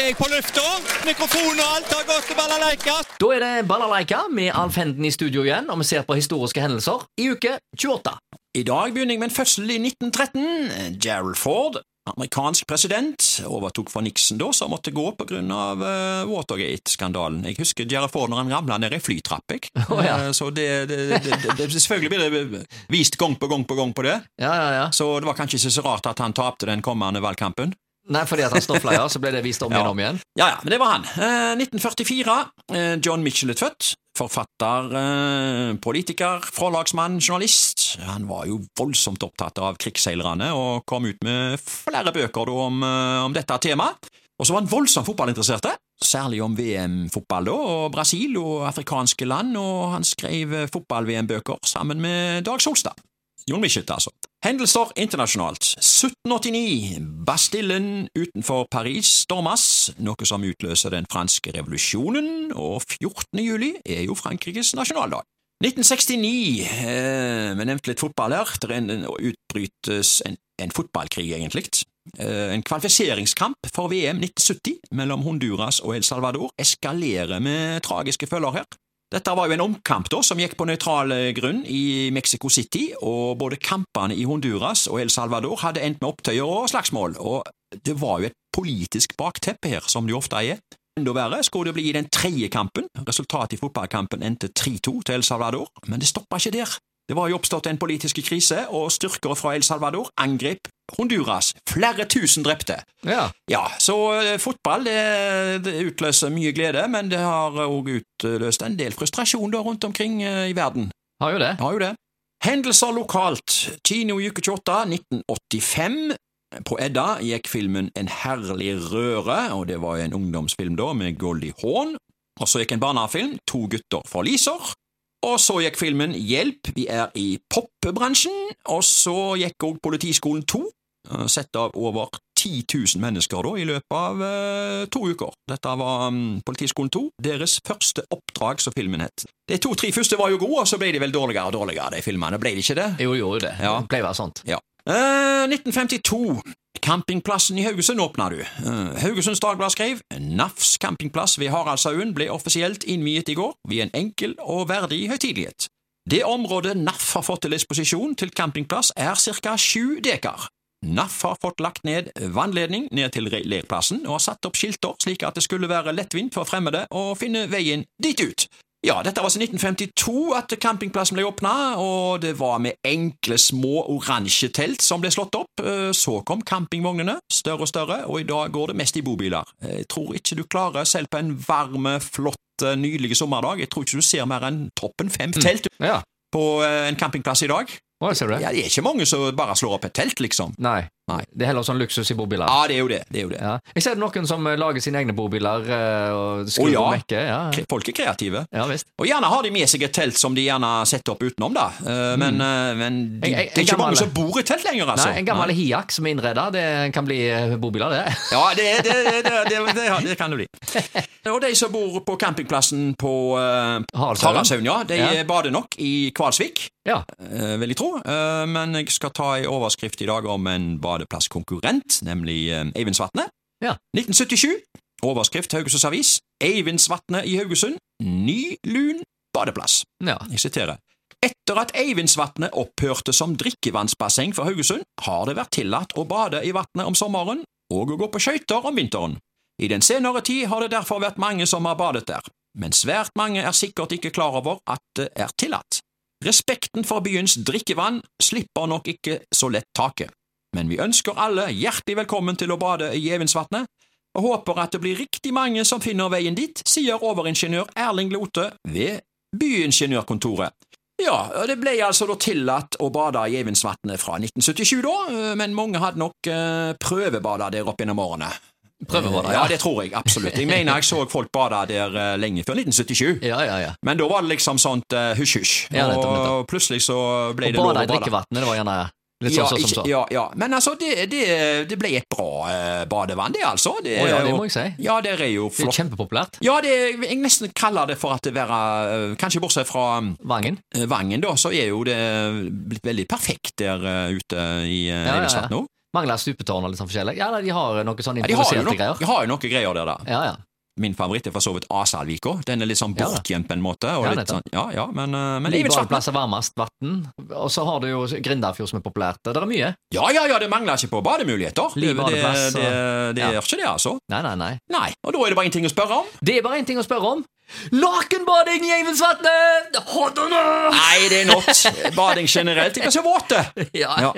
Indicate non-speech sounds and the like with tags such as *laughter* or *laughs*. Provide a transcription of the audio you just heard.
er jeg på lufta. Mikrofon og alt har gått til balalaika. Da er det Balalaika med Alf Henden i studio igjen, og vi ser på historiske hendelser i uke 28. I dag begynner jeg med en fødsel i 1913. Gerald Ford, amerikansk president, overtok for Nixon da, som måtte gå på grunn av uh, Watergate-skandalen. Jeg husker Gerald Ford når han ramla ned ei flytrapp, jeg. *laughs* Oh, ja. Eh, Så det, det, det, det, det Selvfølgelig blir det vist gang på gang på gang på det, Ja, ja, ja. så det var kanskje ikke så rart at han tapte den kommende valgkampen. Nei, fordi at han snofla, ja, så ble det vist om igjen Ja. og om igjen. Ja, ja, men det var han. Eh, 1944. Eh, John Mitchell er født. Forfatter, eh, politiker, forlagsmann, journalist. Han var jo voldsomt opptatt av krigsseilerne og kom ut med flere bøker da, om, eh, om dette temaet. Og så var han voldsomt fotballinteressert, særlig om VM-fotball og Brasil og afrikanske land, og han skrev fotball-VM-bøker sammen med Dag Solstad. Jon Michelet, altså. Hendelser internasjonalt. 1789. Bastillen utenfor Paris stormes, noe som utløser den franske revolusjonen, og 14. juli er jo Frankrikes nasjonaldag. 1969. Eh, vi nevnte litt fotball her. Er en, en- utbrytes en, en fotballkrig, egentlig. Eh, en kvalifiseringskamp for VM 1970 mellom Honduras og El Salvador eskalerer med tragiske følger her. Dette var jo en omkamp da, som gikk på nøytral eh, grunn i Mexico City, og både kampene i Honduras og El Salvador hadde endt med opptøyer og slagsmål, og det var jo et politisk bakteppe her, som det ofte er. Enda verre skulle det bli i den tredje kampen. Resultatet i fotballkampen endte 3-2 til El Salvador, men det stoppa ikke der. Det var jo oppstått en politisk krise, og styrker fra El Salvador angrep Honduras. Flere tusen drepte. Ja. Ja, så eh, fotball det, det utløser mye glede, men det har òg utløst en del frustrasjon da rundt omkring eh, i verden. Har jo det. Har jo det. Hendelser lokalt. Kino i uke 28, 1985. På Edda gikk filmen En herlig røre, og det var en ungdomsfilm da, med Goldie Hawn. Og så gikk en barnefilm, To gutter forliser. Og så gikk filmen Hjelp, vi er i popbransjen. Og så gikk òg Politiskolen 2, eh, sett av over 10 000 mennesker da, i løpet av eh, to uker. Dette var um, Politiskolen 2, deres første oppdrag, som filmen het. De to-tre første var jo gode, og så ble de vel dårligere og dårligere, de filmene. Ble de ikke det? Jo, gjorde det. Ja. Det ble bare sånt. Ja. Eh, 1952. Campingplassen i Haugesund åpna du. Eh, Haugesunds Dagblad skrev NAFs campingplass ved Haraldshaugen ble offisielt innviet i går ved en enkel og verdig høytidelighet. Det området NAF har fått til disposisjon til campingplass er ca. sju dekar. NAF har fått lagt ned vannledning ned til leirplassen og har satt opp skilter slik at det skulle være lettvint for fremmede å finne veien dit ut. Ja, dette var altså 1952 at campingplassen ble åpna, og det var med enkle, små oransje telt som ble slått opp. Eh, Så kom campingvognene, større og større, og i dag går det mest i bobiler. Jeg tror ikke du klarer, selv på en varme, flott, eh, nydelig sommerdag, jeg tror ikke du ser mer enn toppen fem telt Ja. på eh, en campingplass i dag. Å, ser du det? Ja, Det er ikke mange som bare slår opp et telt, liksom. Nei. Nei. Det er heller sånn luksus i bobiler. Ja, det er jo det. det, er jo det. Ja. Jeg ser noen som eh, lager sine egne bobiler eh, og skrur ja. Ja. Folk er kreative. ja visst. Og gjerne har de med seg et telt som de gjerne setter opp utenom, da. Eh, Men, mm. men de, en, en, det er ikke mange som bor i telt lenger, altså. Nei, En gammel hiak som er innreda, det kan bli eh, bobiler, det. *laughs* Ja, det, det, det, det, det, det kan det bli. *laughs* Og de som bor på campingplassen på uh, Haraldshaugen. Ja, de bader nok i Kvalsvik, Ja. eh, vil jeg tro. Eh, men jeg skal ta en overskrift i dag om en badeplasskonkurrent, nemlig uh, Eivindsvatnet. Ja. 1977. Overskrift Haugesunds Avis. Eivindsvatnet i Haugesund. Ny, lun badeplass. ja. Jeg siterer. Etter at Eivindsvatnet opphørte som drikkevannsbasseng for Haugesund, har det vært tillatt å bade i vannet om sommeren og å gå på skøyter om vinteren. I den senere tid har det derfor vært mange som har badet der, men svært mange er sikkert ikke klar over at det er tillatt. Respekten for byens drikkevann slipper nok ikke så lett taket, men vi ønsker alle hjertelig velkommen til å bade i Eivindsvatnet, og håper at det blir riktig mange som finner veien dit, sier overingeniør Erling Lote ved Byingeniørkontoret. Ja, det ble altså da tillatt å bade i Eivindsvatnet fra 1977, da, men mange hadde nok eh, prøvebada der opp gjennom årene. Prøvebada, ja. ja. det tror jeg absolutt. Jeg mener jeg så folk bade der eh, lenge før 1977. Ja, ja, ja. Men da var det liksom sånt uh, hysj-hysj, Ja, og plutselig så ble og det lov å bade i bade. drikkevannet, det var gjerne litt Ja, sånn som ikke, så. ja, ja, men altså, det, det, det ble et bra eh, badevann, det, altså. Det, oh, ja, det må jeg si. Ja, det er jo flott. Det er kjempepopulært. Ja, det, jeg nesten kaller det for at det være eh, Kanskje bortsett fra Vangen. eh, Vangen, da, så er jo det blitt veldig perfekt der eh, ute i uh, Ja, ja, ja. Nå. Mangler stupetårn og litt sånn forskjellig? Ja, de har noe sånn Ja, de, improviserte greier. de har jo noen greier der, da. Ja, ja. Min favoritt er for så vidt Asalvika. Den er litt sånn bortgjemt på en måte. Og Ja, litt sånn, ja, ja, men, eh, men livets Eividsvatnet er varmest vann. Og så har du jo Grindafjord som er populært. Det er mye. Ja, ja, ja, det mangler ikke på bademuligheter. Liv det, det, det, det ja. gjør ikke det, altså. Nei, nei, nei. Nei, og da er det bare én ting å spørre om. Det er bare én ting å spørre om. Nakenbading i Eividsvatnet! Nei, det er not. Bading generelt. De så våte. *laughs* Ja. Ja.